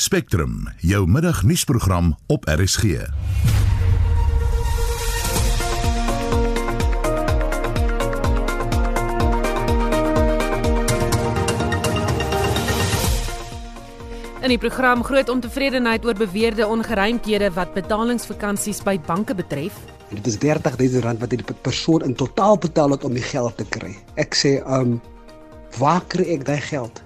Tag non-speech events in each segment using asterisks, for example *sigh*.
Spectrum, jou middagnuusprogram op RSG. In die program groot ontevredenheid oor beweerde ongeruimthede wat betalingsvakansies by banke betref. Dit is 30000 rand wat die persoon in totaal betaal het om die geld te kry. Ek sê, um waar kry ek daai geld?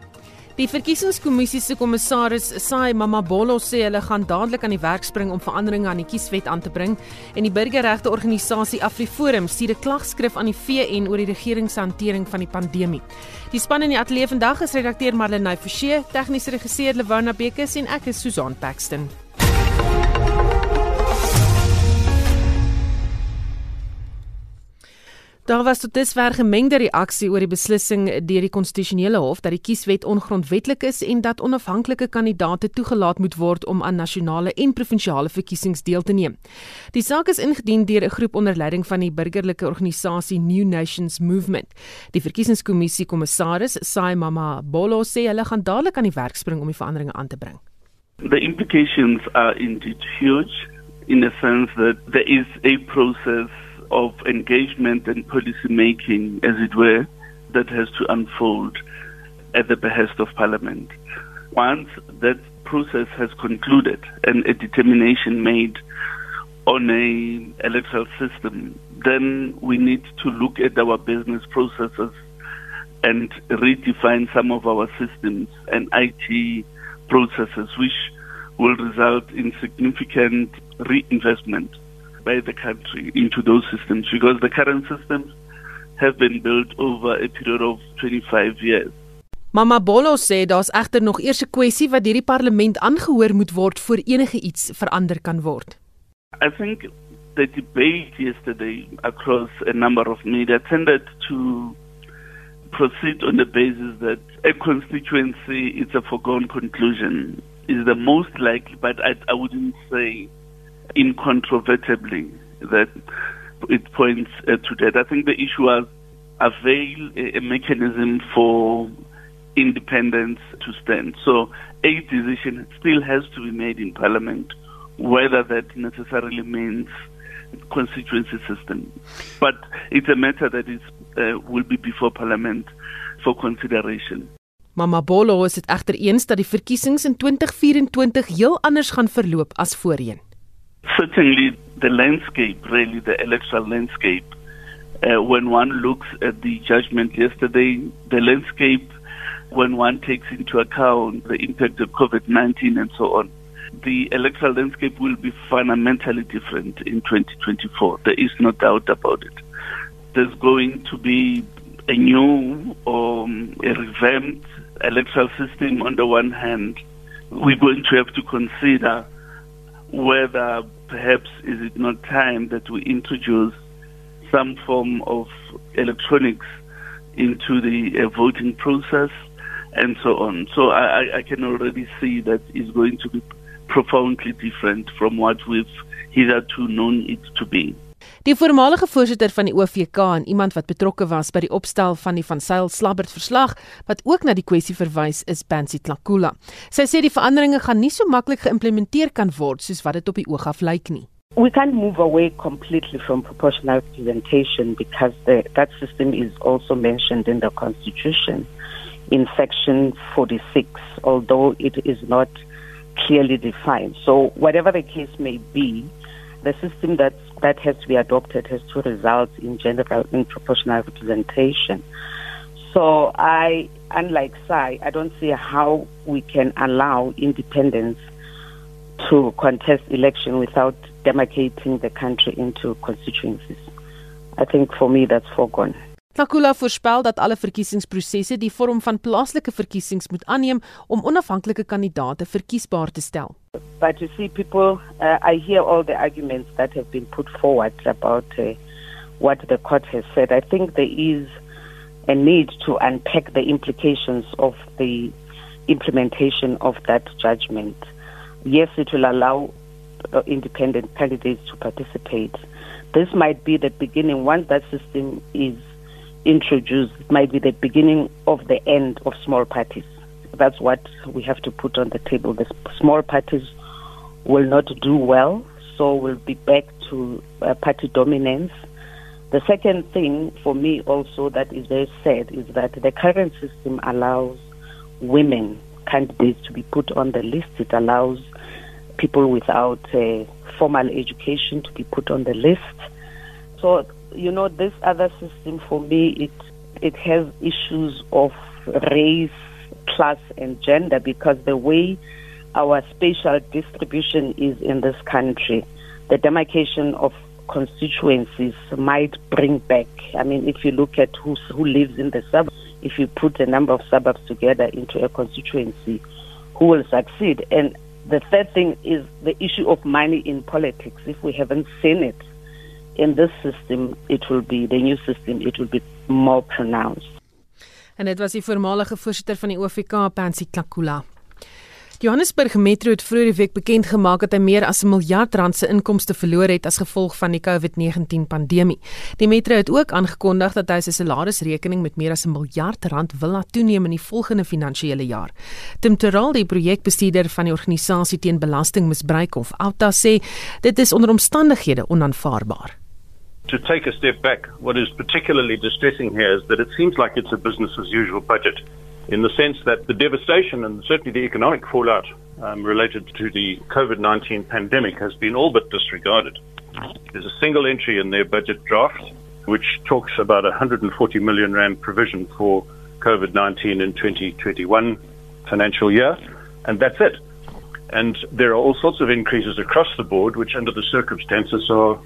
Die verkiesingskommissie se kommissaris, Sai Mamabolo, sê hulle gaan dadelik aan die werk spring om veranderinge aan die kieswet aan te bring en die burgerregte organisasie AfriForum stuur 'n klagskrif aan die VN oor die regering se hantering van die pandemie. Die span in die ateljee vandag is redakteur Marlenae Forsie, tegniese regisseur Lewona Bekes en ek is Susan Paxton. Daar was tot dusver gemengde reaksie oor die beslissing deur die konstitusionele hof dat die kieswet ongrondwettig is en dat onafhanklike kandidaate toegelaat moet word om aan nasionale en provinsiale verkiesings deel te neem. Die saak is ingedien deur 'n groep onder leiding van die burgerlike organisasie New Nations Movement. Die verkiesingskommissie kommissaris, Sai Mama Bolo, sê hulle gaan dadelik aan die werk spring om die veranderinge aan te bring. The implications are indeed huge in the sense that there is a process of engagement and policy making, as it were, that has to unfold at the behest of Parliament. Once that process has concluded and a determination made on a electoral system, then we need to look at our business processes and redefine some of our systems and IT processes, which will result in significant reinvestment by the country into those systems because the current systems have been built over a period of 25 years. Mama Bolo sê daar's egter nog eers 'n kwessie wat deur die parlement aangehoor moet word voor enige iets verander kan word. I think the debate yesterday across a number of media tended to proceed on the basis that a constituency is a foregone conclusion is the most likely but I, I wouldn't say incontrovertibly that it points uh, to that. I think the issue was avail a, a mechanism for independence to stand. So a decision still has to be made in Parliament, whether that necessarily means constituency system. But it's a matter that is uh, will be before Parliament for consideration. Mama Bolo is dit egter eens dat die verkiesings in 2024 heel anders gaan verloop as voorheen. Certainly the landscape, really the electoral landscape, uh, when one looks at the judgment yesterday, the landscape, when one takes into account the impact of COVID 19 and so on, the electoral landscape will be fundamentally different in 2024. There is no doubt about it. There's going to be a new or um, a revamped electoral system on the one hand. We're going to have to consider whether perhaps is it not time that we introduce some form of electronics into the uh, voting process and so on. So I, I can already see that it's going to be profoundly different from what we've hitherto known it to be. Die voormalige voorsitter van die OVK en iemand wat betrokke was by die opstel van die van Sail Slabbert verslag wat ook na die kwessie verwys is Pansy Tlakula. Sy sê die veranderinge gaan nie so maklik geïmplementeer kan word soos wat dit op die oog af lyk nie. We can't move away completely from proportional representation because the, that system is also mentioned in the Constitution in Section 46, although it is not clearly defined. So, whatever the case may be, the system that that has to be adopted has to result in gender in proportional representation. So I, unlike Sai, I don't see how we can allow independence to contest election without demarcating the country into constituencies. I think for me that's foregone. Takula voorspel dat alle verkiesingsprosesse die vorm van plaaslike verkiesings moet aanneem om onafhanklike kandidaate verkiesbaar te stel. But you see people uh, I hear all the arguments that have been put forward about uh, what the court has said. I think there is a need to unpack the implications of the implementation of that judgment. Yes, it will allow uh, independent candidates to participate. This might be the beginning once that system is introduced, might be the beginning of the end of small parties that's what we have to put on the table. The small parties will not do well, so we'll be back to uh, party dominance. The second thing for me also that is very sad is that the current system allows women candidates to be put on the list. It allows people without a formal education to be put on the list. So, you know, this other system for me, it it has issues of race, class, and gender because the way our spatial distribution is in this country, the demarcation of constituencies might bring back. I mean, if you look at who who lives in the suburbs, if you put a number of suburbs together into a constituency, who will succeed? And the third thing is the issue of money in politics. If we haven't seen it in this system, it will be the new system. It will be more pronounced. En dit was die voormalige voorsitter van die OFK, Pansy Klakula. Johannesburg Metro het vroeër die week bekend gemaak dat hy meer as 'n miljard rand se inkomste verloor het as gevolg van die COVID-19 pandemie. Die Metro het ook aangekondig dat hy sy salarisrekening met meer as 'n miljard rand wil laat toeneem in die volgende finansiële jaar. Tim Terrell, die projekbestuurder van die organisasie teen belastingmisbruik of OUTA sê, dit is onder omstandighede onaanvaarbaar. To take a step back, what is particularly distressing here is that it seems like it's a business as usual budget. in the sense that the devastation and certainly the economic fallout um, related to the COVID 19 pandemic has been all but disregarded. There's a single entry in their budget draft which talks about a 140 million rand provision for COVID 19 in 2021 financial year, and that's it. And there are all sorts of increases across the board, which under the circumstances are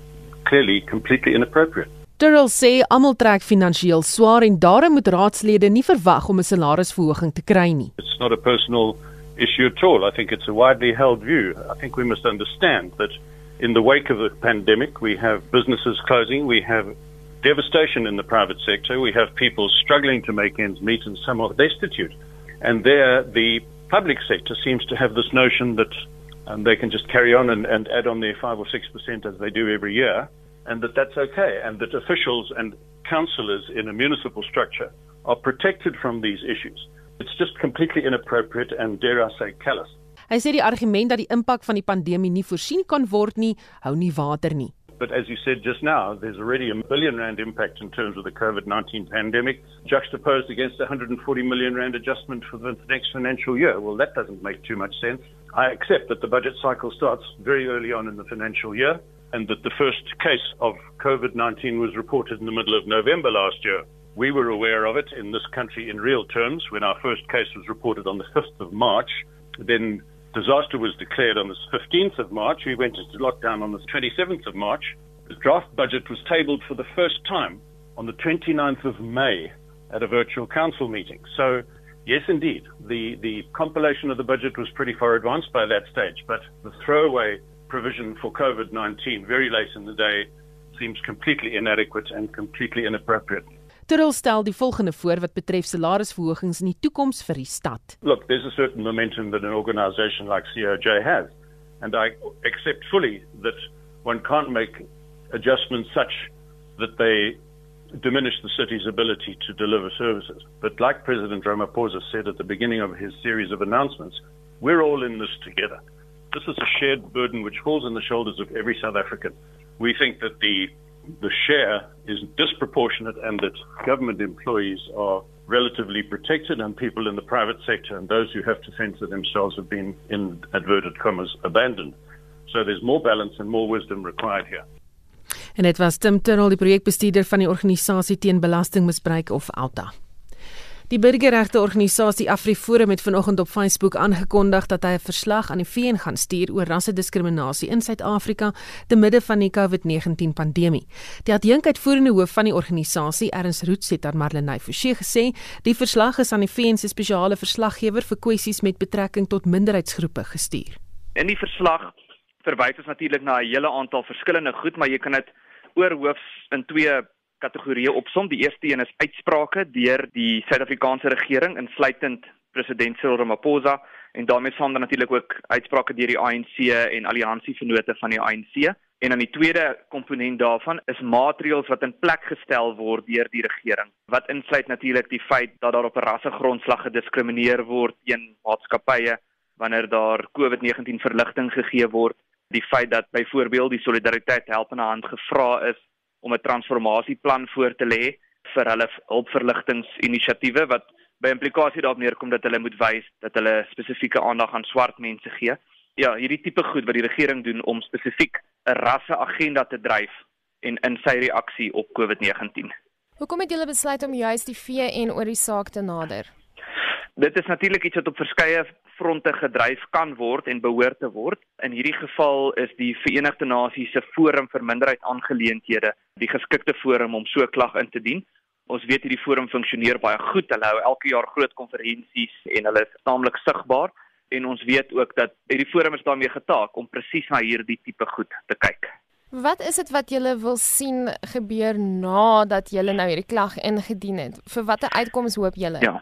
clearly completely inappropriate. Durrell sê almal trek finansiëel swaar en daarom moet raadslede nie verwag om 'n salarisverhoging te kry nie. It's not a personal issue at all. I think it's a widely held view. I think we must understand that in the wake of the pandemic, we have businesses closing, we have devastation in the private sector, we have people struggling to make ends meet and some are destitute. And there, the public sector seems to have this notion that um, they can just carry on and, and add on their 5 or 6% as they do every year. and that that's okay, and that officials and councillors in a municipal structure are protected from these issues. It's just completely inappropriate and dare I say callous. Hy sê die argument dat die impak van die pandemie nie voorsien kan word nie, hou nie water nie. But as you said just now, there's already a billion rand impact in terms of the COVID-19 pandemic, juxtaposed against a 140 million rand adjustment for the next financial year. Well, that doesn't make too much sense. I accept that the budget cycle starts very early on in the financial year. and that the first case of COVID 19 was reported in the middle of November last year. We were aware of it in this country in real terms when our first case was reported on the 5th of March. Then disaster was declared on the 15th of March. We went into lockdown on the 27th of March. The draft budget was tabled for the first time on the 29th of May at a virtual council meeting. So, yes, indeed, the, the compilation of the budget was pretty far advanced by that stage, but the throwaway provision for COVID 19 very late in the day seems completely inadequate and completely inappropriate. Terwyl stel die volgende voor wat betref salarisverhogings in die toekoms vir die stad. Look, there's a certain momentum that an organization like COJ has and I accept fully that one can't make adjustments such that they diminish the city's ability to deliver services. But like President Ramaphosa said at the beginning of his series of announcements, we're all in this together. This is a shared burden which falls on the shoulders of every South African. We think that the the share is disproportionate and that government employees are relatively protected and people in the private sector and those who have to fend for themselves have been in adverted commas abandoned. So there's more balance and more wisdom required here. En dit was Tim Tunnel die projekbestuurder van die organisasie teen belastingmisbruik of ALTA. Die burgerregte organisasie AfriForum het vanoggend op Facebook aangekondig dat hy 'n verslag aan die VN gaan stuur oor rassediskriminasie in Suid-Afrika te midde van die COVID-19 pandemie. Die adjunkuitvoerende hoof van die organisasie, Ernst Roots, het aan Marlenae Forsie gesê, die verslag is aan die VN se spesiale verslaggewer vir kwessies met betrekking tot minderheidsgroepe gestuur. In die verslag verwys ons natuurlik na 'n hele aantal verskillende goed, maar jy kan dit oorhoofs in twee kategorieë opsom. Die eerste een is uitsprake deur die Suid-Afrikaanse regering insluitend president Cyril Ramaphosa en daarmee saam dan natuurlik ook uitsprake deur die ANC en alliansie vennote van die ANC. En dan die tweede komponent daarvan is maatreëls wat in plek gestel word deur die regering. Wat insluit natuurlik die feit dat daar op 'n rassegrondslag gediskrimineer word teen maatskappye wanneer daar COVID-19 verligting gegee word, die feit dat byvoorbeeld die solidariteit helpende hand gevra is om 'n transformasieplan voor te lê vir hulle hulpverligtingsinisiatiewe wat by implikasie daarop neerkom dat hulle moet wys dat hulle spesifieke aandag aan swart mense gee. Ja, hierdie tipe goed wat die regering doen om spesifiek 'n rasse agenda te dryf en in sy reaksie op COVID-19. Hoekom het julle besluit om juist die VN oor die saak te nader? Dit is natuurlik iets wat op verskeie fronte gedryf kan word en behoort te word. In hierdie geval is die Verenigde Nasies se Forum vir Minderheidsaangeleenthede die geskikte forum om so 'n klag in te dien. Ons weet hierdie forum funksioneer baie goed. Hulle hou elke jaar groot konferensies en hulle is taamlik sigbaar en ons weet ook dat hierdie forum is daarmee getaak om presies na hierdie tipe goed te kyk. Wat is dit wat julle wil sien gebeur nadat julle nou hierdie klag ingedien het? Vir watter uitkomste hoop julle? Ja.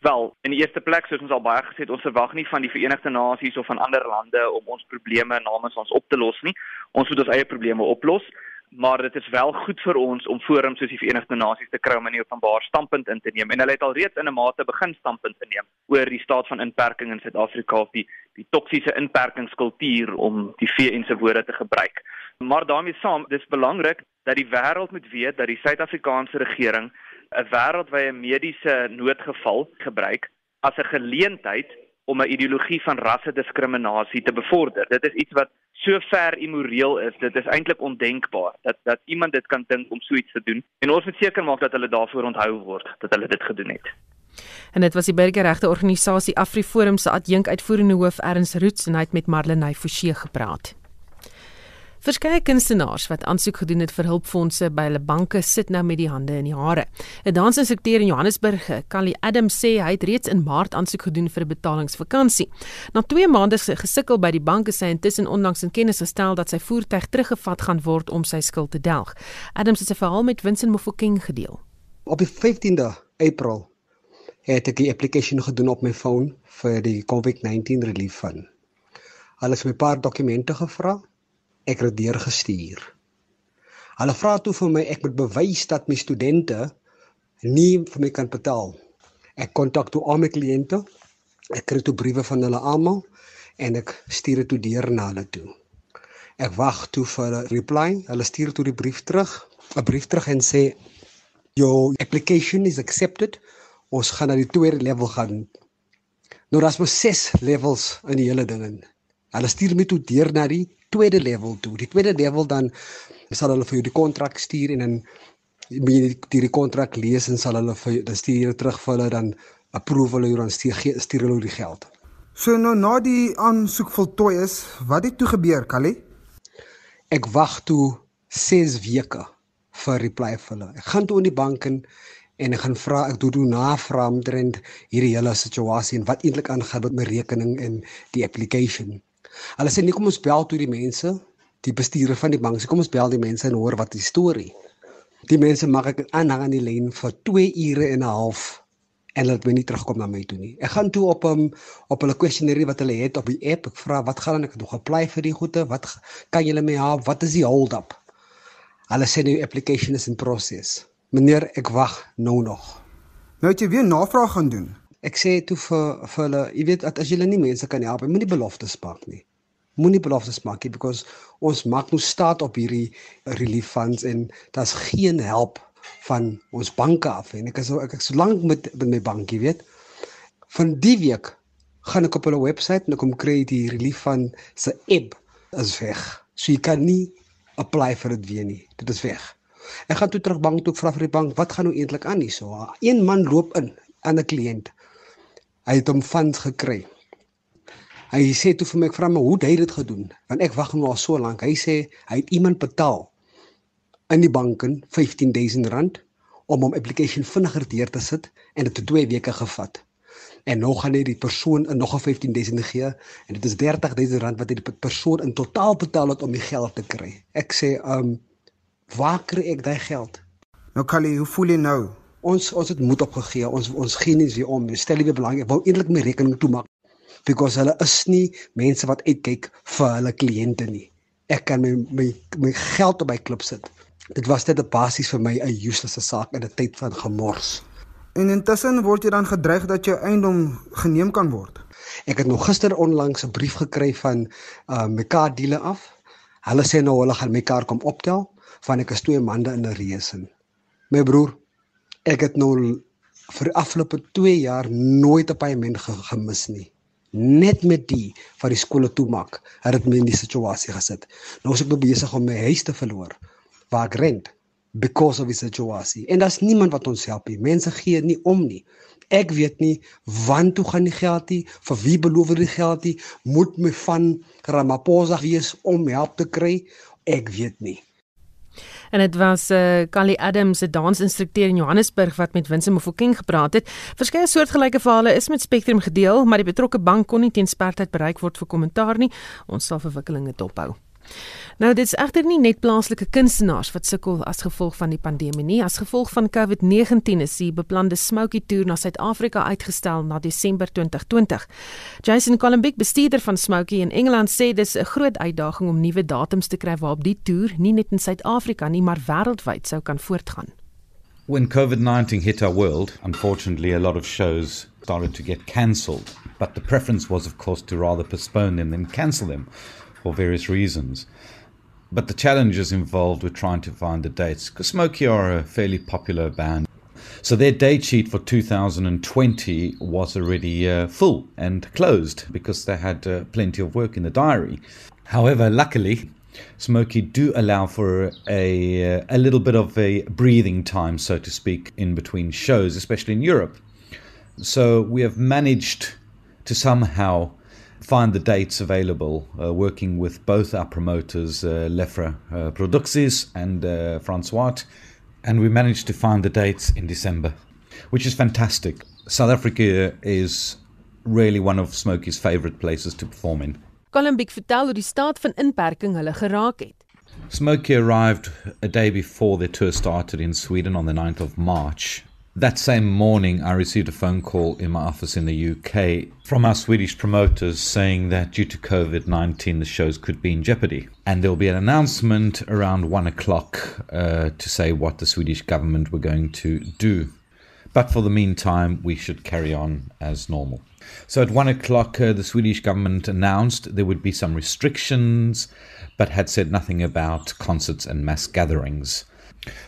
Wel, in die eerste plek soos ons al baie gesê het, ons verwag nie van die Verenigde Nasies of van ander lande om ons probleme namens ons op te los nie. Ons moet ons eie probleme oplos maar dit is wel goed vir ons om forums soos die Verenigde Nasies te kry om 'n openbaar standpunt in te neem en hulle het al reeds in 'n mate begin standpunt te neem oor die staat van inperking in Suid-Afrika of die die toksiese inperkingskultuur om die VN se woorde te gebruik. Maar daarmee saam, dis belangrik dat die wêreld moet weet dat die Suid-Afrikaanse regering 'n wêreldwye mediese noodgeval gebruik as 'n geleentheid om 'n ideologie van rassediskriminasie te bevorder. Dit is iets wat so ver immoreel is. Dit is eintlik ondenkbaar dat dat iemand dit kan dink om so iets te doen. En ons moet seker maak dat hulle daarvoor onthou word dat hulle dit gedoen het. En dit was die burgerregte organisasie AfriForum se adjunk uitvoerende hoof Erns Roots en hy het met Marlenae Forsie gepraat. Verskeie kunstenaars wat aansoek gedoen het vir hulpfondse by hulle banke sit nou met die hande in die hare. 'n Dansinstrukteur in Johannesburg, Callie Adams sê hy het reeds in Maart aansoek gedoen vir 'n betalingsvakansie. Na 2 maande se gesukkel by die banke sê hy intussen onlangs in kennis gestel dat sy voertuig teruggevat gaan word om sy skuld te delg. Adams het sy verhaal met Vincent Mofokeng gedeel. Op die 15de April het ek 'n application gedoen op my foon vir die COVID-19 relief fund. Hulle het my 'n paar dokumente gevra ek het deur gestuur. Hulle vra toe vir my ek moet bewys dat my studente nie vir my kan betaal. Ek kontak toe al my kliënte. Ek kry toe briewe van hulle almal en ek stuur dit toe deur na hulle toe. Ek wag toe vir 'n reply. Hulle stuur toe die brief terug, 'n brief terug en sê your application is accepted. Ons gaan na die tweede level gaan. Nou daar's mos 6 levels in die hele ding in. Hulle stuur my toe deur na die tweede level toe. Die tweede level dan sal hulle vir jou die kontrak stuur en dan moet jy die die kontrak lees en sal hulle vir dan stuur jy terug vir hulle dan approve hulle dan stuur, stuur hulle die geld. So nou na die aansoek voltooi is, wat het toe gebeur, Callie? Ek wag toe 6 weke vir reply vir hulle. Ek gaan toe in die bank in en ek gaan vra ek doen doen navraag omtrent hierdie hele situasie en wat eintlik aangaan met my rekening en die application. Hulle sê nie kom ons bel toe die mense, die bestuurder van die bank, sê kom ons bel die mense en hoor wat die storie. Die mense maak ek aanhang aan die lyn vir 2 ure en 'n half en hulle het my nie terugkom na my toe nie. Ek gaan toe op 'n um, op hulle questionnaire wat hulle het op die app. Ek vra wat gaan ek nog apply vir die goede? Wat kan julle my help? Wat is die hold up? Hulle sê die application is in proses. Meneer, ek wag nou nog. Nou het jy weer navraag gaan doen. Ek sê toe vir vir hulle, jy weet dat as jy nie mense kan help, moenie beloftes maak nie. Moenie beloftes maak nie because ons maak nou staat op hierdie relief funds en daar's geen help van ons banke af en ek is ek is so lank met met my bank, jy weet. Van die week gaan ek op hulle webwerf en ek kom kry die relief fund se app is weg. So jy kan nie apply vir dit weer nie. Dit is weg. Ek gaan toe terug bank toe vra vir die bank, wat gaan nou eintlik aan hier so? Een man loop in aan 'n kliënt Hy het hom funds gekry. Hy sê toe vir my ek vra my hoe het hy dit gedoen? Want ek wag nou al so lank. Hy sê hy het iemand betaal in die bank in 15000 rand om hom application vinniger deur te sit en dit het 2 weke gevat. En nog gaan hy die persoon in nog 'n 15000 gee en dit is 30000 rand wat hy die persoon in totaal betaal het om die geld te kry. Ek sê, "Um waar kry ek daai geld?" Nou Kali, hoe voel jy nou? Ons ons het moed opgegee. Ons ons gee nie weer om. Stel nie belang. Ek wou eintlik my rekening toemaak because hulle is nie mense wat uitkyk vir hulle kliënte nie. ek kan my my my geld op my klip sit. Dit was net 'n basies vir my 'n useless saak in 'n tyd van gemors. En intussen word jy dan gedreig dat jou eiendom geneem kan word. Ek het nog gister onlangs 'n brief gekry van uh mekaar diele af. Hulle sê nou hulle gaan mekaar kom optel van ek is twee mande in 'n reësin. My broer, ek het nou vir die afgelope 2 jaar nooit 'n paaiement ge gemis nie. Net met die van die skole toemaak, het dit my in die situasie gesit. Nou is ek nou besig om my huis te verloor waar ek rent because of die situasie. En daar's niemand wat ons help nie. Mense gee nie om nie. Ek weet nie wantoe gaan die geld nie, vir wie beloof die geld nie, moet my van Ramaphosa wees om help te kry. Ek weet nie. En dit was uh Kali Adams, 'n dansinstrukteur in Johannesburg wat met Winsie Mofokeng gepraat het. Verskeie soortgelyke verhale is met Spectrum gedeel, maar die betrokke bank kon nie teen sperdatum bereik word vir kommentaar nie. Ons sal verwikkelinge dophou. Nou dit is egter nie net plaaslike kunstenaars wat sukkel as gevolg van die pandemie nie. As gevolg van COVID-19 is die beplande Smoky Tour na Suid-Afrika uitgestel na Desember 2020. Jason Columbik, bestuurder van Smoky in Engeland, sê dis 'n groot uitdaging om nuwe datums te kry waarop die toer nie net in Suid-Afrika nie, maar wêreldwyd sou kan voortgaan. When COVID-19 hit our world, unfortunately a lot of shows started to get cancelled, but the preference was of course to rather postpone them than cancel them for various reasons. But the challenges involved with trying to find the dates, because Smokey are a fairly popular band. So their date sheet for 2020 was already uh, full and closed because they had uh, plenty of work in the diary. However, luckily, Smokey do allow for a, a little bit of a breathing time, so to speak, in between shows, especially in Europe. So we have managed to somehow find the dates available, uh, working with both our promoters, uh, Lefra uh, Producties and uh, Francois, and we managed to find the dates in December, which is fantastic. South Africa is really one of Smokey's favorite places to perform in. Columbik vertel hoe die staat van inperking hulle geraak het. Smokey arrived a day before their tour started in Sweden on the 9th of March that same morning, I received a phone call in my office in the UK from our Swedish promoters saying that due to COVID 19, the shows could be in jeopardy. And there will be an announcement around one o'clock uh, to say what the Swedish government were going to do. But for the meantime, we should carry on as normal. So at one o'clock, uh, the Swedish government announced there would be some restrictions, but had said nothing about concerts and mass gatherings.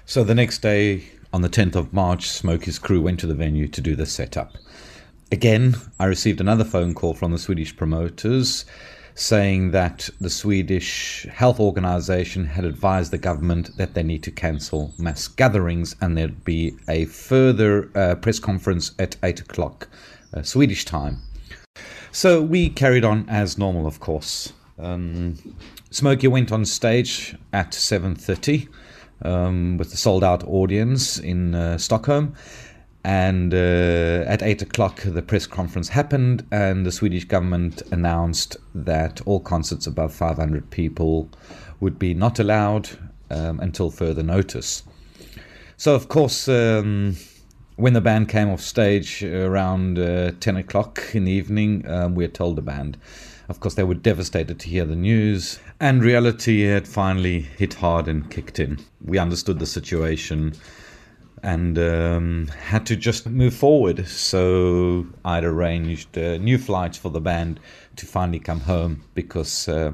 So the next day, on the 10th of March, Smokey's crew went to the venue to do the setup. Again, I received another phone call from the Swedish promoters saying that the Swedish health organization had advised the government that they need to cancel mass gatherings and there'd be a further uh, press conference at 8 o'clock uh, Swedish time. So we carried on as normal, of course. Um, Smokey went on stage at 7.30 um, with the sold out audience in uh, Stockholm. And uh, at eight o'clock, the press conference happened, and the Swedish government announced that all concerts above 500 people would be not allowed um, until further notice. So, of course, um, when the band came off stage around uh, 10 o'clock in the evening, um, we had told the band. Of course, they were devastated to hear the news, and reality had finally hit hard and kicked in. We understood the situation and um, had to just move forward. So I'd arranged uh, new flights for the band to finally come home because, uh,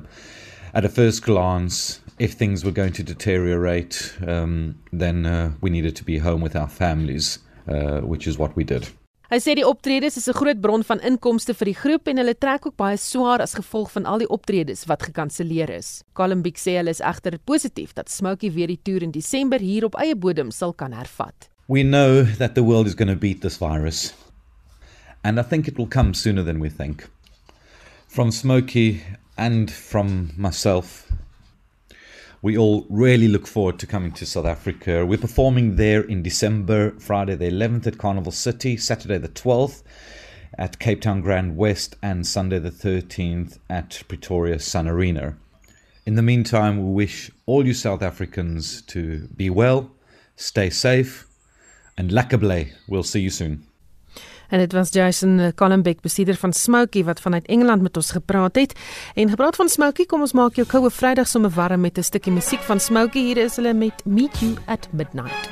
at a first glance, if things were going to deteriorate, um, then uh, we needed to be home with our families, uh, which is what we did. Hy sê die optredes is 'n groot bron van inkomste vir die groep en hulle trek ook baie swaar as gevolg van al die optredes wat gekanselleer is. Columbik sê hulle is egter positief dat Smokey weer die toer in Desember hier op eie bodem sal kan hervat. We know that the world is going to beat this virus. And I think it will come sooner than we think. From Smokey and from myself we all really look forward to coming to South Africa. We're performing there in December, Friday the 11th at Carnival City, Saturday the 12th at Cape Town Grand West, and Sunday the 13th at Pretoria Sun Arena. In the meantime, we wish all you South Africans to be well, stay safe, and lakable. We'll see you soon. En dit was Jason Collenbeck, bestuurder van Smoky wat vanuit Engeland met ons gepraat het. En gepraat van Smoky, kom ons maak jou koue Vrydag sommer warm met 'n stukkie musiek van Smoky. Hier is hulle met Meet You at Midnight.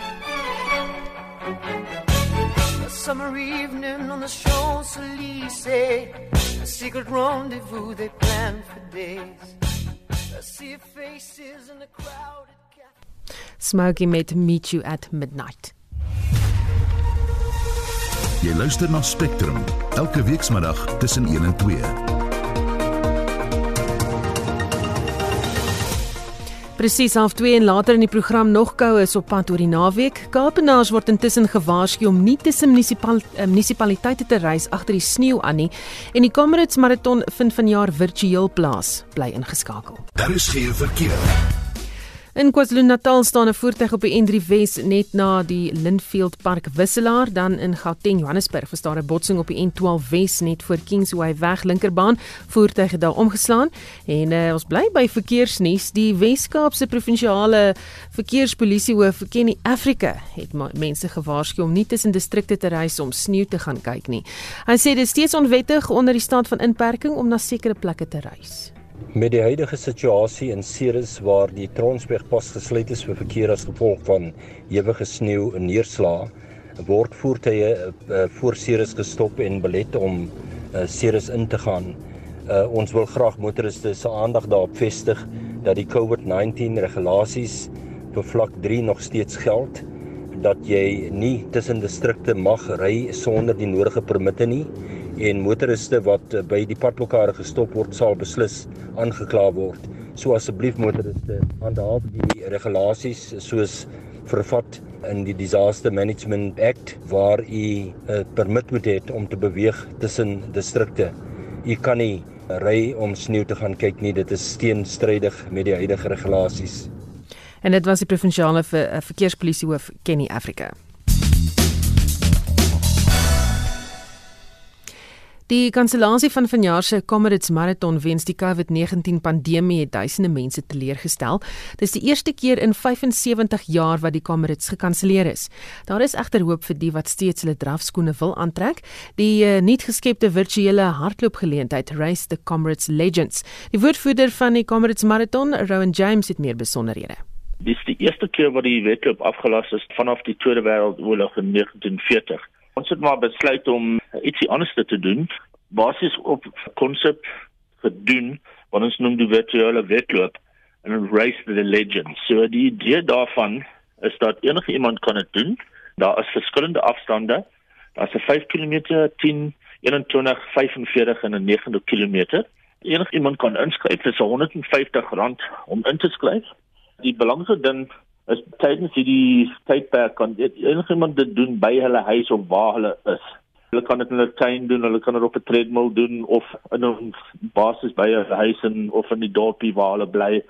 A summer evening on the Champs-Élysées A secret rendezvous they planned for days A sea of faces in the crowded Smoky met Meet You at Midnight. Jy luister na Spectrum elke weekmiddag tussen 1 en 2. Presies half 2 en later in die program nog koue is op pad oor die naweek. Kaapenaars word intussen gewaarsku om nie tussen munisipal, uh, munisipaliteite te reis agter die sneeu aan nie en die Comrades Marathon vind vanjaar virtueel plaas. Bly ingeskakel. Daar is geen verkeer. In KwaZulu-Natal staan 'n voertuig op die N3 Wes net na die Linfield Park wisselaar, dan in Gauteng, Johannesburg, was daar 'n botsing op die N12 Wes net voor Kingsway weg linkerbaan. Voertuig het daar omgeslaan en uh, ons bly by verkeersnuus. Die Wes-Kaapse provinsiale verkeerspolisie hoof Kenny Africa het mense gewaarsku om nie tussen distrikte te reis om sneeu te gaan kyk nie. Hy sê dit is steeds onwettig onder die staat van inperking om na sekere plekke te reis. Met die huidige situasie in Ceres waar die Tronsberg pas gesluit is vir verkeer as gevolg van ewige sneeu en neerslae, word voertuie uh, voor Ceres gestop en belet om uh, Ceres in te gaan. Uh, ons wil graag motoriste se aandag daarop vestig dat die COVID-19 regulasies vir vlak 3 nog steeds geld dat jy nie tussen distrikte mag ry sonder die nodige permitte nie en motoriste wat eh, by die padblokkade gestop word sal beslis aangekla word. So asseblief motoriste, handhaaf die regulasies soos vervat in die Disaster Management Act waar u 'n uh, permit moet hê om te beweeg tussen distrikte. U kan nie ry om sneeu te gaan kyk nie, dit is teenstrydig met die huidige regulasies. En dit was die provinsiale ver, eh, verkeerspolisie hoof Kenny Africa. Die kansellasie van vanjaar se Comrades Marathon weens die COVID-19 pandemie het duisende mense teleurgestel. Dis die eerste keer in 75 jaar wat die Comrades gekanselleer is. Daar is egter hoop vir die wat steeds hulle drafskoene wil aantrek. Die uh, nuut geskepte virtuele hardloopgeleentheid Race the Comrades Legends. Die woordvoerder van die Comrades Marathon, Rowan James, het meer besonderhede. Dis die eerste keer wat die wedloop afgelas is vanaf die Tweede Wêreldoorlog in 1940. Ons het maar besluit om ietsie anders te doen, basies op konsep gedoen wat ons noem die virtuele wedloop en race the legend. So die idee daarvan is dat enige iemand kan dit doen. Daar is verskillende afstande. Daar's 'n 5 km, 10, 21, 45 en 'n 9 km. Enige iemand kan inskryf. Is R150 om in te skryf. Die belangrikste ding is tydens hierdie tydperk kan enige iemand dit doen by hulle huis of waar hulle is. Hulle kan dit in hulle tuin doen, hulle kan dit op 'n treadmill doen of in 'n basis by 'n huis in of in die dorpie waar hulle bly.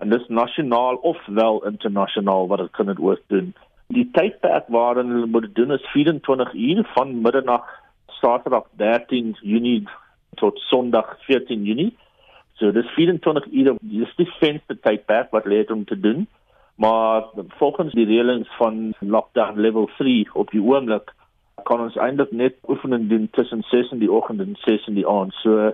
En dis nasionaal of wel internasionaal wat hulle kan dit ook doen. Die tydperk waarin hulle moet doen is 24 uur van middernag Saterdag 13 Junie tot Sondag 14 Junie. So dis 24 ure, dis die venster tydperk wat leer om te doen. Maar volgens die reëlings van lockdown level 3 op die oomblik kan ons eintlik net oefening doen tussen 6 in die oggend en 6 in die aand. So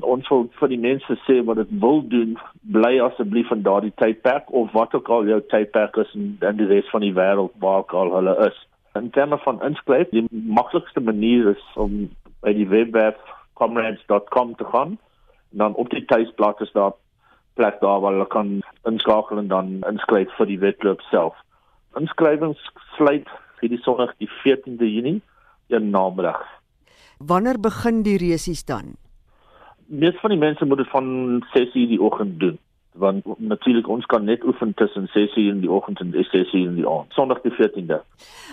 ons wil vir die mense sê wat dit wil doen, bly asseblief in daardie tydperk of wat ook al jou tydperk is in, in die res van die wêreld waar al hulle is. In terme van inskryf, die maklikste manier is om by die webwerf comrades.com te gaan. En dan op die tuisblad is daar plek daar waar hulle kan inskakel en dan inskryf vir die wedloop self. Inskrywings sluit hierdie Sondag die 14de Junie in namiddag. Wanneer begin die resies dan? Mees van die mense moet dit van 6:00 die oggend doen want natuurlik ons kan net oefen tussen 6:00 in die oggend en 6:00 in die aand. Sondag die 14de.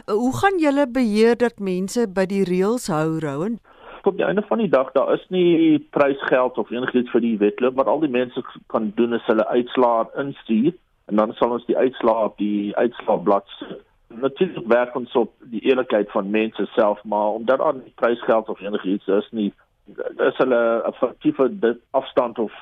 Hoe gaan julle beheer dat mense by die reëls hou, Rowan? Op die einde van die dag daar is nie prysgeld of enigiets vir die wedloop wat al die mense kan doen is hulle uitslae instuur en dan sal ons die uitslae op die uitslaagblad sit natuurlik werk ons op die eerlikheid van mense self maar omdat daar nie prysgeld of enigiets is nie is hulle 'n faktiewe afstand of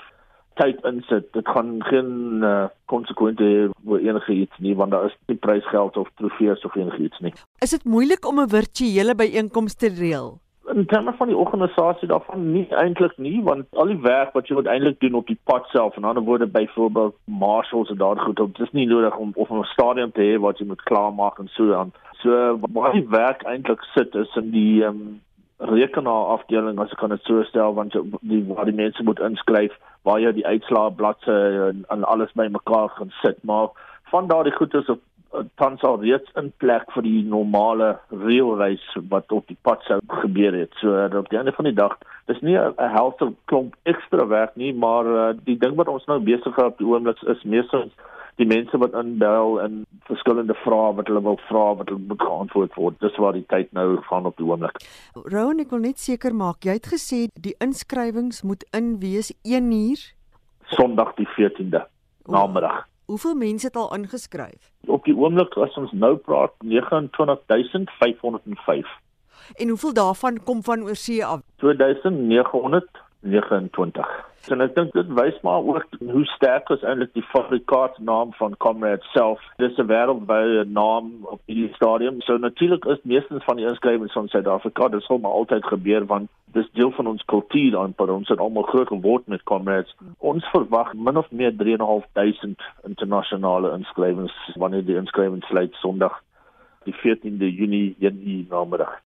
tyd insit, dit gaan geen uh, konsekwente hê oor enige iets nie want daar is nie prysgeld of trofees of enigiets nie. Is dit moeilik om 'n virtuele byeenkoms te reël? In terme van die organisasie daarvan nie eintlik nie want al die werk wat jy uiteindelik doen op die pad self en ander woorde byvoorbeeld marshals en daar goed op dis nie nodig om of 'n stadion te hê wat jy moet klaarmaak en so aan. So waar die werk eintlik sit is in die ehm um, rekenaar afdeling as ek kan dit so stel want die waar die mense moet inskryf waar jy die uitslae bladsy en, en alles bymekaar gaan sit maar van daardie goedes op tans al reeds in plek vir die normale reëlreis wat op die pad sou gebeur het. So op die einde van die dag, dis nie 'n helfte klomp ekstra werk nie, maar uh, die ding wat ons nou besig is op die oomblik is meestal die mense wat inbel en verskillende vrae wat hulle wil vra wat hulle moet geantwoord word. Dis waar die tyd nou gaan op die oomblik. Rowan, ek wil net seker maak, jy het gesê die inskrywings moet in wees 1 uur Sondag die 14de namiddag. Hoeveel mense het al ingeskryf? Op die oomblik as ons nou praat 29505. En hoeveel daarvan kom van oorsee af? 2929. En ek dink dit wys maar ook hoe sterk is eintlik die fabrikaatnaam van Comrade self. Dis 'n wêreldwye naam op die stadium. So natuurlik is meestens van die inskrywings van Suid-Afrika, dit sal maar altyd gebeur want dis deel van ons kultuur aan par ons het almal groot geword met Comrades. Ons verwag min of meer 3.500 internasionale inskrywings wanneer die inskrywings sluit Sondag die 14de Junie in namiddag.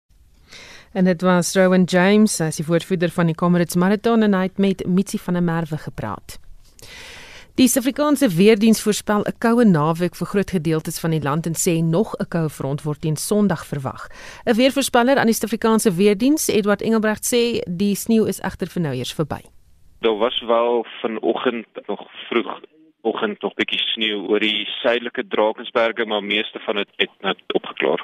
En dit was Rowan James, is die voorvoerder van die Comrades Marathon en hy het met Mitsi van der Merwe gepraat. Die Suid-Afrikaanse weerdiens voorspel 'n koue naweek vir groot gedeeltes van die land en sê nog 'n koue front word teen Sondag verwag. 'n Weervoorspeller aan die Suid-Afrikaanse weerdiens, Edward Engelbrecht sê die sneeu is egter vir nou eers verby. Daar was wel vanoggend nog vroeg oggend nog bietjie sneeu oor die suidelike Drakensberge, maar meeste van dit het net opgeklaar.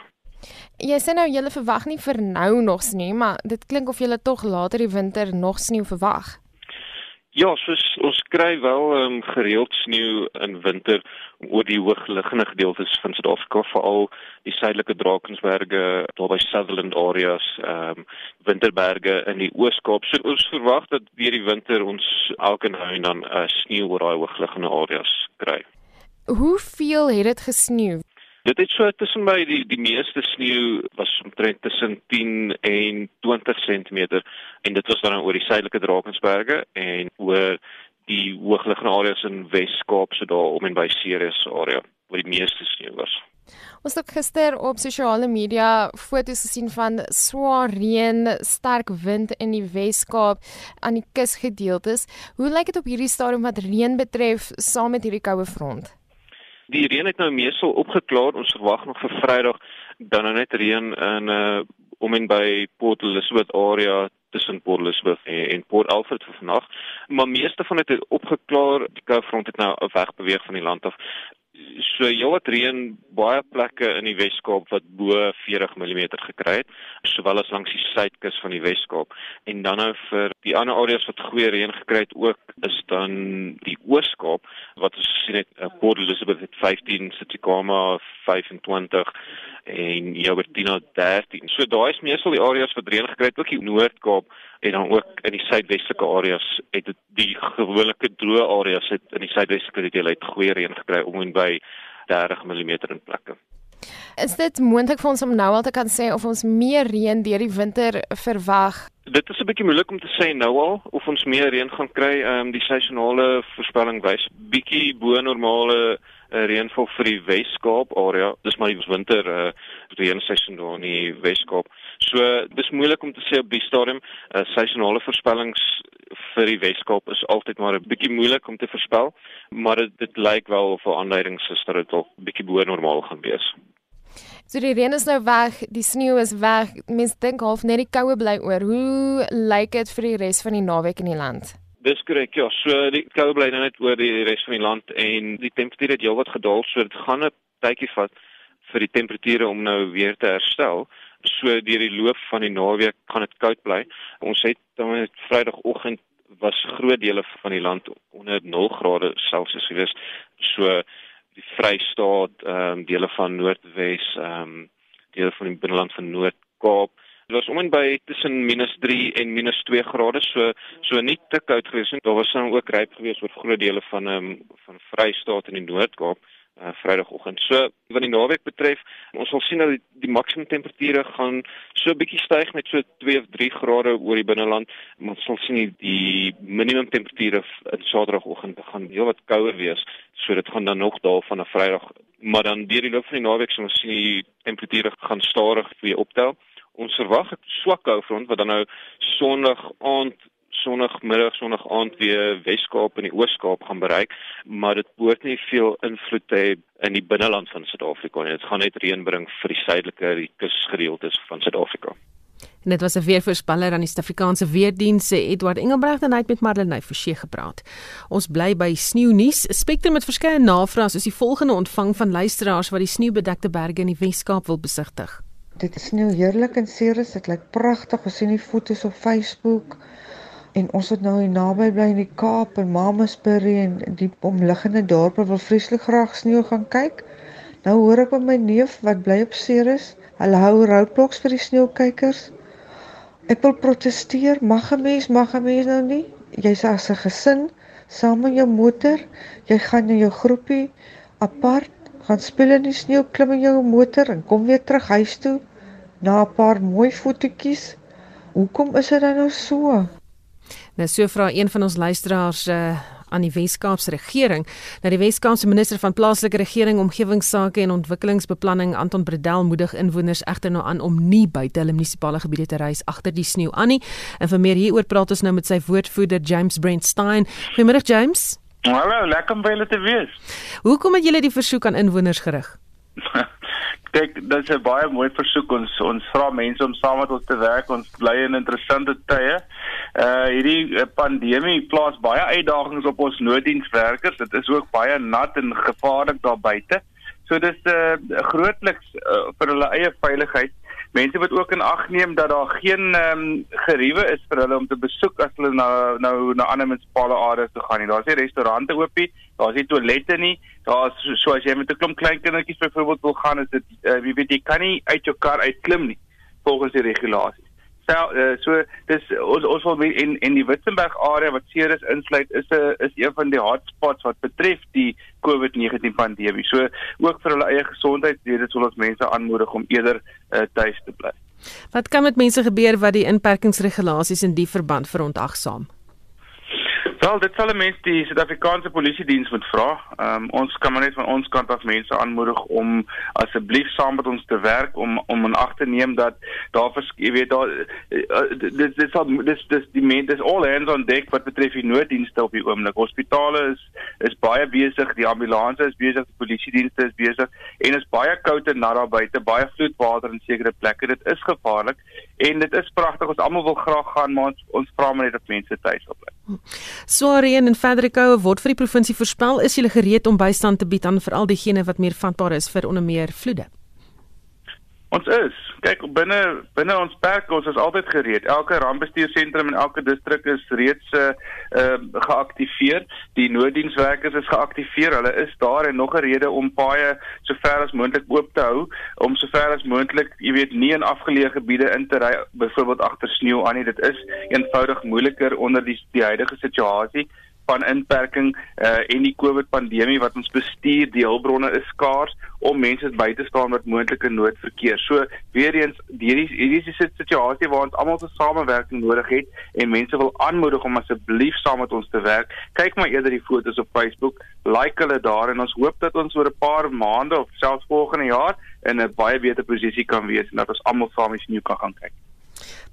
Jy sê nou jy verwag nie vir nou nog sneeu, maar dit klink of jy tog later die winter nog sneeu verwag. Ja, soos ons kry wel um, gereeld sneeu in winter oor die hoogliggende gedeeltes van Suid-Afrika, veral die suidelike Drakensberge, daar by Sutherland areas, ehm um, Winterberge in die Oos-Kaap. So ons verwag dat deur die winter ons elke nou en dan uh, sneeu oor daai hoogliggende areas kry. Hoeveel het dit gesneeu? Dit het so tussen by die die meeste sneeu was omtrent tussen 10 en 20 cm en dit was dan oor die suidelike Drakensberge en oor die hoogliggende areas in Wes-Kaap so daar om en by Ceres area waar die meeste sneeu was. Ons het gister op sosiale media foto's gesien van swaar reën, sterk wind in die Wes-Kaap aan die kusgedeeltes. Hoe lyk dit op hierdie stadium wat reën betref saam met hierdie koue front? Die reën het nou meestal opgeklaar. Ons verwag nog vir Vrydag dan nou net reën in uh om en by Port Elizabeth area tussen Port Elizabeth en, Port Alfred vir vandag. Maar meeste van dit het opgeklaar. Die koue front het nou wegbeweeg van die land af so heelwat reën baie plekke in die Wes-Kaap wat bo 40 mm gekry het, sowel as langs die suidkus van die Wes-Kaap. En dan nou vir die ander areas wat goeie reën gekry het ook is dan die Oos-Kaap wat ons sien het uh, Port Elizabeth het 15, Tsitsikamma 25 en Joubertina 13. So daai is meestal die areas wat reën gekry het, ook die Noord-Kaap en dan ook in die suidwestelike areas het dit die gewone droë areas het in die suidwestelike deel het goeie reën gekry om en by 30 mm in plekke. Is dit moontlik vir ons om nou al te kan sê of ons meer reën deur die winter verwag? Dit is 'n bietjie moeilik om te sê nou al of ons meer reën gaan kry. Ehm um, die seisonale voorspelling wys bietjie bo normale uh, reënval vir die Wes-Kaap area. Dis maar die winter uh, reënseisoen daar in die Wes-Kaap. So dis moeilik om te sê op die stadium. Uh, seisonale voorspellings vir die Weskaap is altyd maar 'n bietjie moeilik om te voorspel, maar dit, dit lyk wel of 'n aanduiding is dat dit dalk bietjie bo normaal gaan wees. So die reën is nou weg, die sneeu is weg. Mense dink half net die koue bly oor. Hoe lyk dit vir die res van die naweek in die land? Dis korrek, ja. So die koue bly nou net oor die res van die land en die temperatuur het heelwat gedaal, so dit gaan 'n tydjie vat vir die temperature om nou weer te herstel so deur die loop van die naweek gaan dit koud bly. Ons het dan Vrydagoggend was groot dele van die land onder 0 grade Celsius gewees. So die Vrystaat, ehm um, dele van Noordwes, ehm um, dele van die binneland van Noord-Kaap, Dit was om en by tussen -3 en -2 grade, so so nie te koud gewees nie. Daar was dan ook ryp gewees oor groot dele van ehm um, van Vrystaat en die Noord-Kaap uh, Vrydagoggend. So wat die naweek betref, ons sal sien dat die, die maksimum temperature gaan so 'n bietjie styg met so 2 of 3 grade oor die binneland, maar ons sal sien die, die minimum temperature in Saterdagoggend gaan heelwat kouer wees. So dit gaan dan nog daal van 'n Vrydag, maar dan deur die loop van die naweek sal ons sien die temperature gaan stadig weer optel. Ons verwag 'n swak koufront wat dan nou Sondag aand Sondagmiddag, Sondag aand weer Weskaap en die Oos-Kaap gaan bereik, maar dit behoort nie veel invloed te hê in die binneland van Suid-Afrika nie. Dit gaan net reën bring vir die suidelike kusgedeeltes van Suid-Afrika. En dit was 'n weervoorspeller aan die Suid-Afrikaanse Weerdienste, se Edward Engelbregt en hy het met Marlenae Forsie gepraat. Ons bly by sneeunuus. Spectrum met verskeie navrae is die volgende ontvang van luisteraars wat die sneeubedekte berge in die Wes-Kaap wil besigtig. Dit is sneeu heerlik in Ceres. Dit lyk pragtig. Ons sien die foto's op Facebook. En ons het nou hier naby bly in die Kaap en Mamasbury en die omliggende dorpe wil vreeslik graag sneeu gaan kyk. Nou hoor ek van my neef wat bly op Ceres. Hulle hou roadblocks vir die sneeukykers. Ek wil proteseer. Mag 'n mens, mag 'n mens nou nie. Jy's as 'n gesin saam met jou motor. Jy gaan in jou groepie apart gaan speel in die sneeu, klim in jou motor en kom weer terug huis toe na 'n paar mooi fotootjies. Hoekom is dit nou so? Nou so vra een van ons luisteraars uh, aan die Wes-Kaapse regering. Nou die Wes-Kaapse minister van plaaslike regering, omgewingsake en ontwikkelingsbeplanning, Anton Bredel, moedig inwoners egter nou aan om nie buite hulle munisipale gebiede te reis agter die sneeu aan nie. En vir meer hieroor praat ons nou met sy woordvoerder James Brentstein. Goeiemôre James. Hallo, lekker om by julle te wees. Hoekom het julle die versoek aan inwoners gerig? *laughs* Kyk, dit is 'n baie mooi versoek. Ons ons vra mense om saam met ons te werk. Ons bly in interessante tye. Uh hierdie uh, pandemie plaas baie uitdagings op ons nooddienswerkers. Dit is ook baie nat en gevaarlik daar buite. So dis uh, grootliks uh, vir hulle eie veiligheid mense moet ook in ag neem dat daar geen ehm um, geriewe is vir hulle om te besoek as hulle nou nou na ander munisipale areas toe gaan nie. Daar's nie restaurante oop nie, daar's nie toilette nie. Daar's so, as jy met 'n klomp klein kindertjies byvoorbeeld wil gaan, is dit uh, jy weet jy kan nie uit jou kar uitklim nie volgens die regulasies. So uh, so dis ons ons wil in in die Witzenberg area wat Ceres insluit is 'n is een van die hotspots wat betref die COVID-19 pandemie. So ook vir hulle eie gesondheid, dit sal ons mense aanmoedig om eerder uh, tuis te bly. Wat kan met mense gebeur wat die inperkingsregulasies in die verband verontagsaam? Wel, dit sal 'n mens die Suid-Afrikaanse Polisie Diens moet vra. Ehm um, ons kan maar net van ons kant af mense aanmoedig om asseblief saam met ons te werk om om in ag te neem dat daar vers, jy weet daar uh, dit dit sal dis dis die mense dis all hands on deck wat betref die nooddienste op die oomblik. Hospitale is is baie besig, die ambulanse is besig, die polisie dienste is besig en is baie koud en nat daar buite, baie vloedwater in sekere plekke. Dit is gevaarlik en dit is pragtig. Ons almal wil graag gaan, maar ons ons vra maar net dat mense tuis bly. Swaar reën en verdere koue word vir die provinsie voorspel. Is julle gereed om bystand te bied aan veral diegene wat meer vatbaar is vir onder meer vloede? Ons is. Kyk, binne binne ons perk, ons is altyd gereed. Elke rampbestuursentrum in elke distrik is reeds uh uh geaktiveer. Die nooddienswerkers is geaktiveer. Hulle is daar en nog 'n rede om paaie so ver as moontlik oop te hou om so ver as moontlik, jy weet, nie in afgeleë gebiede in te ry byvoorbeeld agter sneeu aan nie. Dit is eenvoudig moeiliker onder die die huidige situasie van inperking uh, en die COVID pandemie wat ons bestuur, die hulpbronne is skaars om mense by te staan met moontlike noodverkeer. So weer eens hierdie hierdie is 'n situasie waar ons almal se samewerking nodig het en mense wil aanmoedig om asseblief saam met ons te werk. Kyk maar eerder die foto's op Facebook, like hulle daar en ons hoop dat ons oor 'n paar maande of selfs volgende jaar in 'n baie beter posisie kan wees en dat ons almal saam eens nuut kan gaan kyk.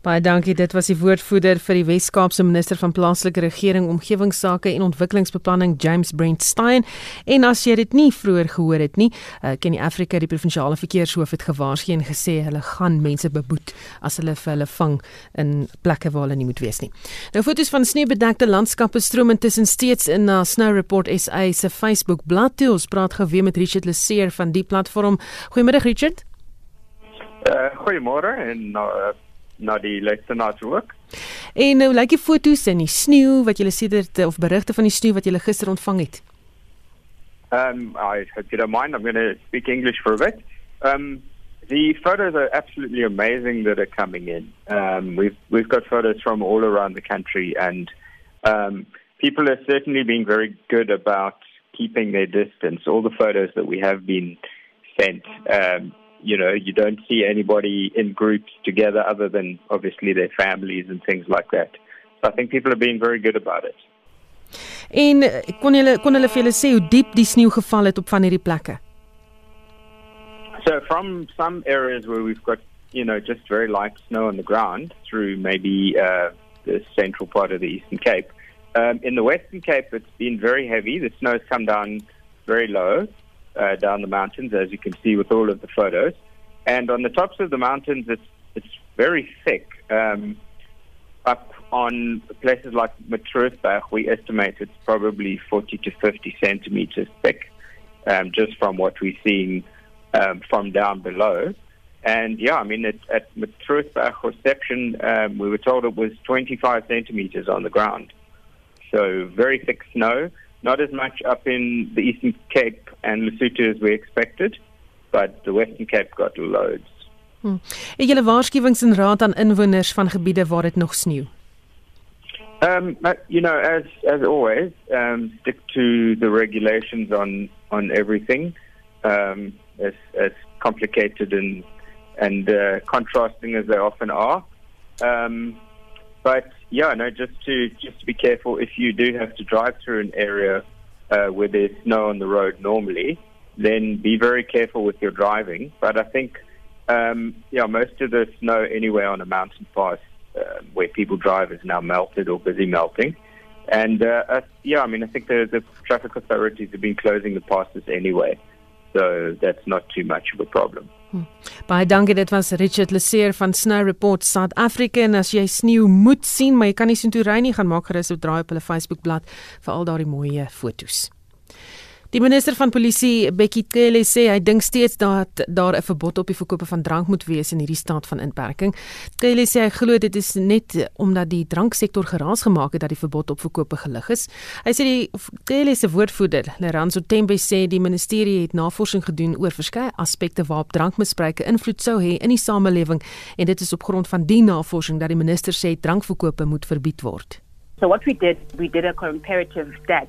Baie dankie. Dit was die woordvoerder vir die Wes-Kaapse minister van plaaslike regering, omgewingsake en ontwikkelingsbeplanning, James Brent Stein. En as jy dit nie vroeër gehoor het nie, uh, ken die Afrika die provinsiale verkeershoof het gewaarsku en gesê hulle gaan mense beboet as hulle vir hulle vang in plekke waar hulle nie moet wees nie. Nou foto's van sneeubedekte landskappe stroom intussen steeds in na Snow Report SA se Facebook bladsy. Ons praat gou weer met Richard Leseer van die platform. Goeiemôre Richard. Uh, goeiemôre en uh, na die luisteraars ook. En nou lyk die foto's in die sneeu wat jy sedert of berigte van die sneeu wat jy gister ontvang het. Um I hope you don't mind I'm going to speak English for a bit. Um The photos are absolutely amazing that are coming in. Um, we've we've got photos from all around the country, and um, people are certainly being very good about keeping their distance. All the photos that we have been sent, um, you know, you don't see anybody in groups together other than obviously their families and things like that. So I think people are being very good about it. En kon hulle kon hulle vir julle sê hoe diep die sneeu geval het op van hierdie plekke? So from some areas where we've got, you know, just very light snow on the ground through maybe uh, the central part of the Eastern Cape, um, in the Western Cape it's been very heavy. The snow's come down very low uh, down the mountains, as you can see with all of the photos. And on the tops of the mountains, it's it's very thick. Um, up on places like Matroosberg, we estimate it's probably 40 to 50 centimeters thick, um, just from what we're seeing um, from down below. And yeah, I mean, at, at Matroosberg reception, um, we were told it was 25 centimeters on the ground. So very thick snow, not as much up in the Eastern Cape and Lesotho as we expected, but the Western Cape got loads. Hmm. Het julle waarskuwings en raad aan inwoners van gebiede waar dit nog sneeu? Um, but, you know, as as always, um, stick to the regulations on on everything. Um, as as complicated and and uh, contrasting as they often are. Um, but yeah, no, just to just to be careful if you do have to drive through an area uh, where there's snow on the road normally, then be very careful with your driving. But I think um, yeah, most of the snow anyway on a mountain pass uh, where people drive is now melted or busy melting. And uh, uh, yeah, I mean, I think the, the traffic authorities have been closing the passes anyway. So that's not too much of a problem. Hmm. Baie dankie dit was Richard Leseer van Snow Report South Africa en as jy sneeu moet sien maar jy kan nie sien toe ry nie gaan maak gerus 'n draai op hulle Facebookblad vir al daardie mooi foto's. Die minister van polisie, Bekkie Cele, sê hy dink steeds dat daar 'n verbod op die verkoop van drank moet wees in hierdie staat van inperking. Cele sê hy glo dit is net omdat die dranksektor geraas gemaak het dat die verbod op verkope gelig is. Hy sê die Cele se woordvoerder, Leranzo Tembe sê die ministerie het navorsing gedoen oor verskeie aspekte waarop drankmisbruike invloed sou hê in die samelewing en dit is op grond van die navorsing dat die minister sê drankverkope moet verbied word. So what we did, we did a comparative stats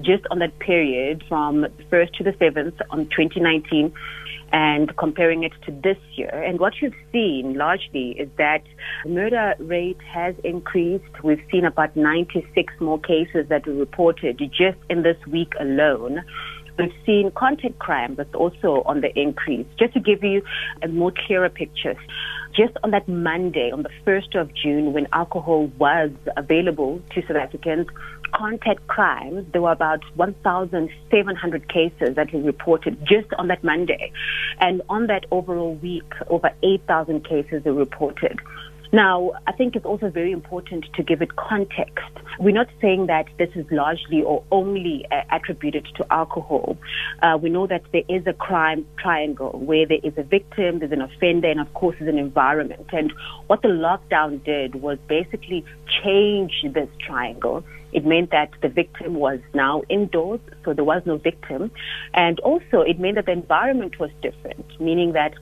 just on that period from the 1st to the 7th on 2019 and comparing it to this year. And what you've seen largely is that murder rate has increased. We've seen about 96 more cases that were reported just in this week alone. We've seen content crime that's also on the increase. Just to give you a more clearer picture, just on that Monday, on the 1st of June, when alcohol was available to South Africans, contact crimes, there were about 1,700 cases that were reported just on that Monday. And on that overall week, over 8,000 cases were reported. Now, I think it's also very important to give it context. We're not saying that this is largely or only uh, attributed to alcohol. Uh, we know that there is a crime triangle where there is a victim, there's an offender, and of course, there's an environment. And what the lockdown did was basically change this triangle. It meant that the victim was now indoors, so there was no victim. And also, it meant that the environment was different, meaning that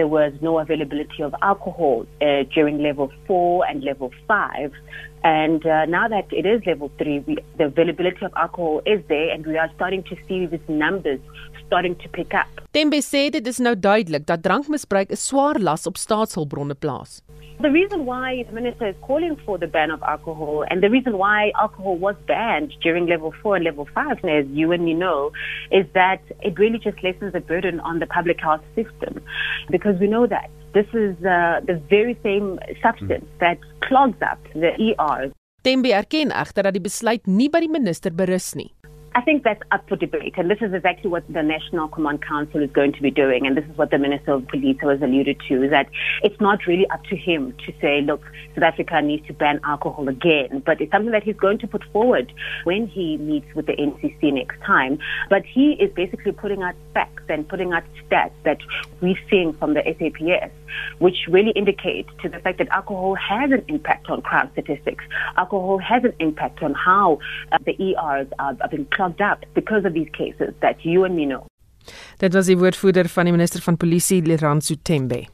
there was no availability of alcohol uh, during level four and level five. And uh, now that it is level three, we, the availability of alcohol is there, and we are starting to see these numbers starting to pick up. Tembe sê dit is nou duidelik dat drankmisbruik 'n swaar las op staatshulpbronne plaas. The reason why the minister is calling for the ban of alcohol and the reason why alcohol was banned during level four and level five, as you and me know, is that it really just lessens the burden on the public health system. Because we know that this is uh, the very same substance that clogs up the ERs. Tembe erken egter dat die besluit nie by die minister berus nie. I think that's up for debate, and this is exactly what the National Command Council is going to be doing, and this is what the Minister of Police has alluded to, is that it's not really up to him to say, look, South Africa needs to ban alcohol again, but it's something that he's going to put forward when he meets with the NCC next time. But he is basically putting out facts and putting out stats that we're seeing from the SAPS, which really indicate to the fact that alcohol has an impact on crime statistics. Alcohol has an impact on how uh, the ERs are, are being clogged up because of these cases that you and me know. Dit was die woordvoerder van die minister van Polisie, Leranzo Tembe.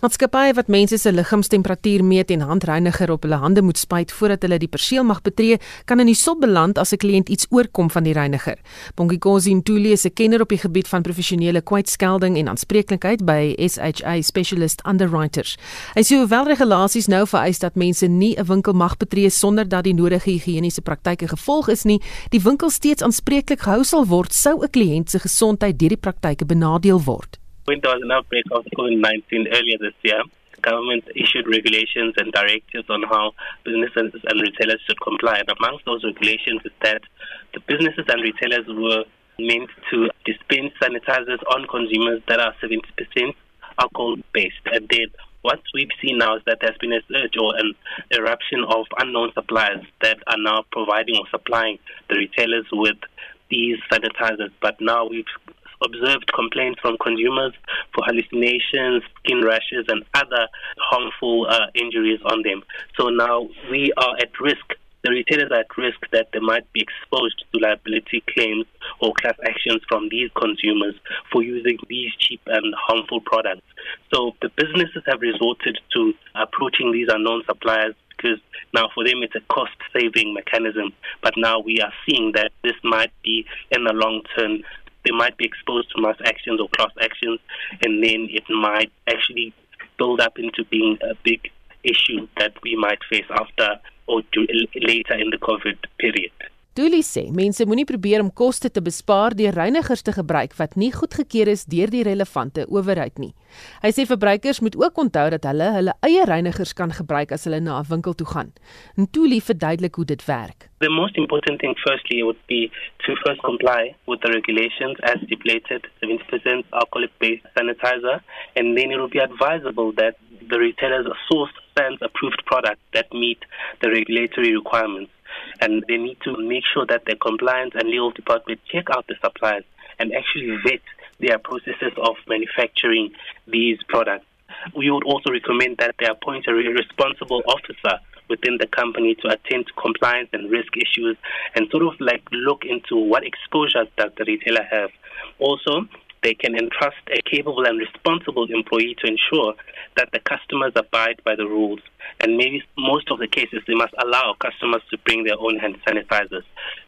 Maatskappye wat mense se liggaamstemperatuur meet en handreiniger op hulle hande moet spuit voordat hulle die perseel mag betree, kan in die sop beland as 'n kliënt iets oorkom van die reiniger. Bongikosi Ntuli is 'n kenner op die gebied van professionele kwytskelding en aanspreeklikheid by SHA Specialist Underwriters. Hy sê hoewel regulasies nou vereis dat mense nie 'n winkel mag betree sonder dat die nodige higiëniese praktyke gevolg is nie, die winkel steeds aanspreeklik gehou sal word sou 'n kliënt se gesondheid deur die praktyke benadeel word. When there was an outbreak of COVID-19 earlier this year, government issued regulations and directives on how businesses and retailers should comply. And amongst those regulations is that the businesses and retailers were meant to dispense sanitizers on consumers that are 70% alcohol based. And then what we've seen now is that there's been a surge or an eruption of unknown suppliers that are now providing or supplying the retailers with these sanitizers. But now we've observed complaints from consumers for hallucinations, skin rashes, and other harmful uh, injuries on them. So now we are at risk. The retailers are at risk that they might be exposed to liability claims or class actions from these consumers for using these cheap and harmful products. So the businesses have resorted to approaching these unknown suppliers because now for them it's a cost saving mechanism. But now we are seeing that this might be in the long term they might be exposed to mass actions or class actions, and then it might actually build up into being a big issue that we might face after or later in the COVID period. Dooley sê mense moenie probeer om koste te bespaar deur reinigers te gebruik wat nie goedgekeur is deur die relevante owerheid nie. Hy sê verbruikers moet ook onthou dat hulle hulle eie reinigers kan gebruik as hulle na 'n winkel toe gaan. Dooley verduidelik hoe dit werk. The most important thing firstly would be to first comply with the regulations as stipulated, 70% alcohol-based sanitizer, and then it would be advisable that the retailers source SANS approved products that meet the regulatory requirements. And they need to make sure that the compliance and legal department check out the suppliers and actually vet their processes of manufacturing these products. We would also recommend that they appoint a responsible officer within the company to attend to compliance and risk issues and sort of like look into what exposures does the retailer have. Also, they can entrust a capable and responsible employee to ensure that the customers abide by the rules. And maybe most of the cases, they must allow customers to bring their own hand sanitizers.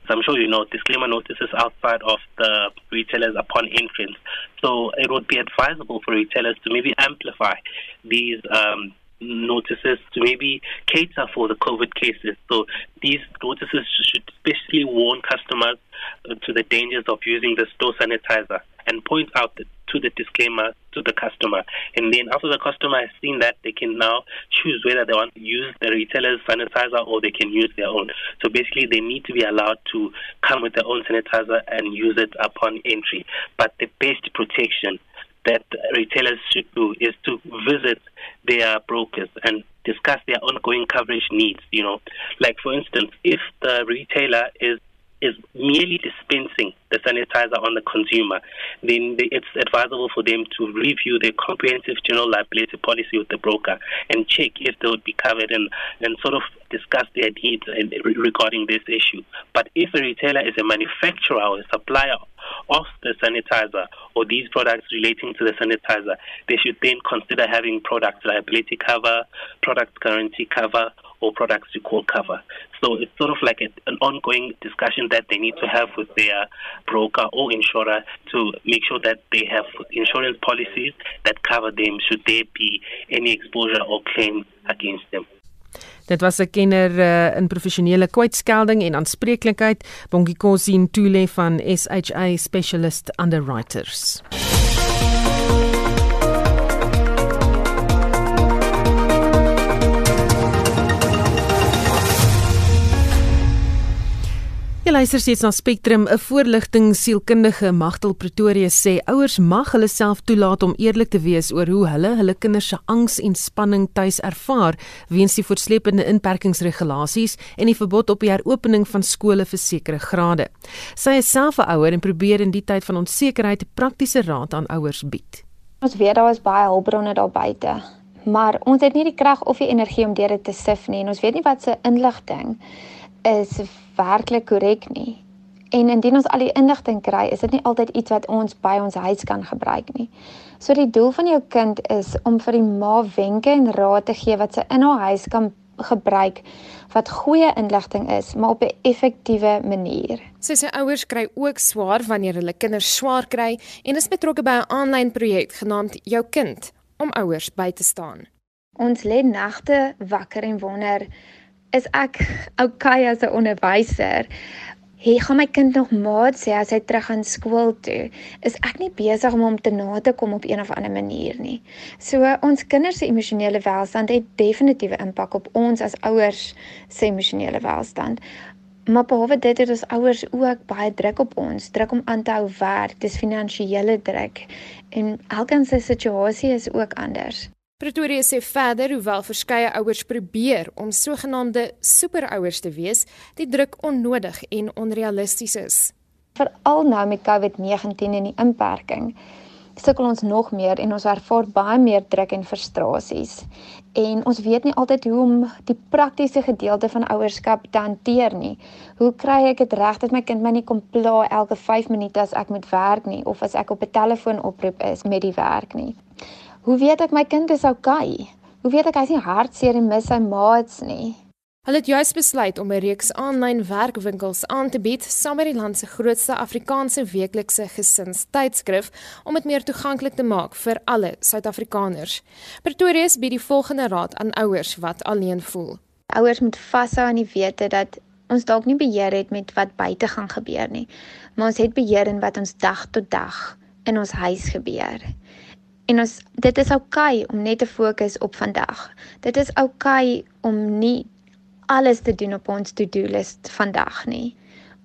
So I'm sure you know, disclaimer notices outside of the retailers upon entrance. So it would be advisable for retailers to maybe amplify these um, notices to maybe cater for the COVID cases. So these notices should especially warn customers uh, to the dangers of using the store sanitizer and point out to the disclaimer to the customer. And then after the customer has seen that, they can now choose whether they want to use the retailer's sanitizer or they can use their own. So basically, they need to be allowed to come with their own sanitizer and use it upon entry. But the best protection that retailers should do is to visit their brokers and discuss their ongoing coverage needs. You know, like for instance, if the retailer is is merely dispensing the sanitizer on the consumer, then it's advisable for them to review their comprehensive general liability policy with the broker and check if they would be covered and, and sort of discuss their needs regarding this issue. But if a retailer is a manufacturer or a supplier of the sanitizer or these products relating to the sanitizer, they should then consider having product liability cover, product guarantee cover, or products to call cover. So it's sort of like a, an ongoing discussion that they need to have with their broker or insurer to make sure that they have insurance policies that cover them should there be any exposure or claim against them. Dit was 'n kenner uh, in professionele kwytskelding en aanspreeklikheid, Bongie Kosin Tule van SHA Specialist Underwriters. Jy luister steeds na Spectrum, 'n voorligting sielkundige Magtel Pretoria sê ouers mag hulle self toelaat om eerlik te wees oor hoe hulle hulle kinders se angs en spanning tuis ervaar weens die voortsleepende inperkingsregulasies en die verbod op die heropening van skole vir sekere grade. Sy is self 'n ouer en probeer in die tyd van onsekerheid praktiese raad aan ouers bied. Ons weet daar is baie hulpbronne daar buite, maar ons het nie die krag of die energie om dit te sif nie en ons weet nie wat se inligting is werklik korrek nie. En indien ons al die inligting kry, is dit nie altyd iets wat ons by ons huis kan gebruik nie. So die doel van jou kind is om vir die ma wenke en raad te gee wat sy in haar huis kan gebruik wat goeie inligting is, maar op 'n effektiewe manier. Sy sê ouers kry ook swaar wanneer hulle kinders swaar kry en is betrokke by 'n aanlyn projek genaamd Jou Kind om ouers by te staan. Ons lê nagte wakker en wonder is ek okay as 'n onderwyser? Hey, gaan my kind nog maat sê as hy terug aan skool toe? Is ek nie besig om hom te na te kom op een of ander manier nie? So ons kinders se emosionele welstand het definitiewe impak op ons as ouers se emosionele welstand. Maar behalwe dit het ons ouers ook baie druk op ons, druk om aan te hou werk, dis finansiële druk en elkeen se situasie is ook anders. Pretoria sê verder hoewel verskeie ouers probeer om sogenaamde superouers te wees, die druk onnodig en onrealisties is. Veral nou met COVID-19 en die inperking sukkel ons nog meer en ons ervaar baie meer druk en frustrasies. En ons weet nie altyd hoe om die praktiese gedeelte van ouerskap te hanteer nie. Hoe kry ek dit reg dat my kind my nie kom pla elke 5 minute as ek moet werk nie of as ek op 'n telefoon oproep is met die werk nie. Hoe weet ek my kind is? Okay? Hoe weet ek hy's nie hartseer en mis sy maats nie? Hulle het juis besluit om 'n reeks aanlyn werkwinkels aan te bied saam met die land se grootste Afrikaanse weeklikse gesinstydskrif om dit meer toeganklik te maak vir alle Suid-Afrikaners. Pretoria bied die volgende raad aan ouers wat alleen voel. Ouers moet vashou aan die wete dat ons dalk nie beheer het met wat buite gaan gebeur nie, maar ons het beheer in wat ons dag tot dag in ons huis gebeur. En ons dit is oukei okay om net te fokus op vandag. Dit is oukei okay om nie alles te doen op ons to-do list vandag nie.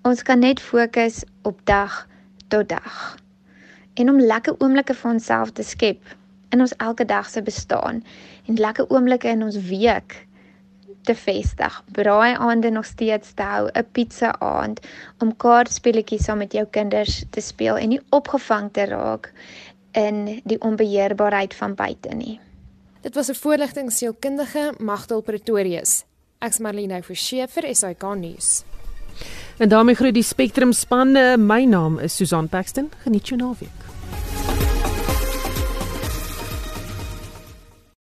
Ons kan net fokus op dag tot dag. En om lekker oomblikke vir onsself te skep in ons elke dag se bestaan en lekker oomblikke in ons week te vestig. Braai aande nog steeds te hou, 'n pizza aand om kaartspelletjies saam met jou kinders te speel en nie opgevang te raak in die onbeheerbaarheid van buite nie. Dit was 'n voorligtingsielkundige Magdal Pretorius. Ek's Marlene Forsie vir SAK nuus. En daarmee groet die Spectrum spanne. My naam is Susan Paxton. Geniet jou naweek.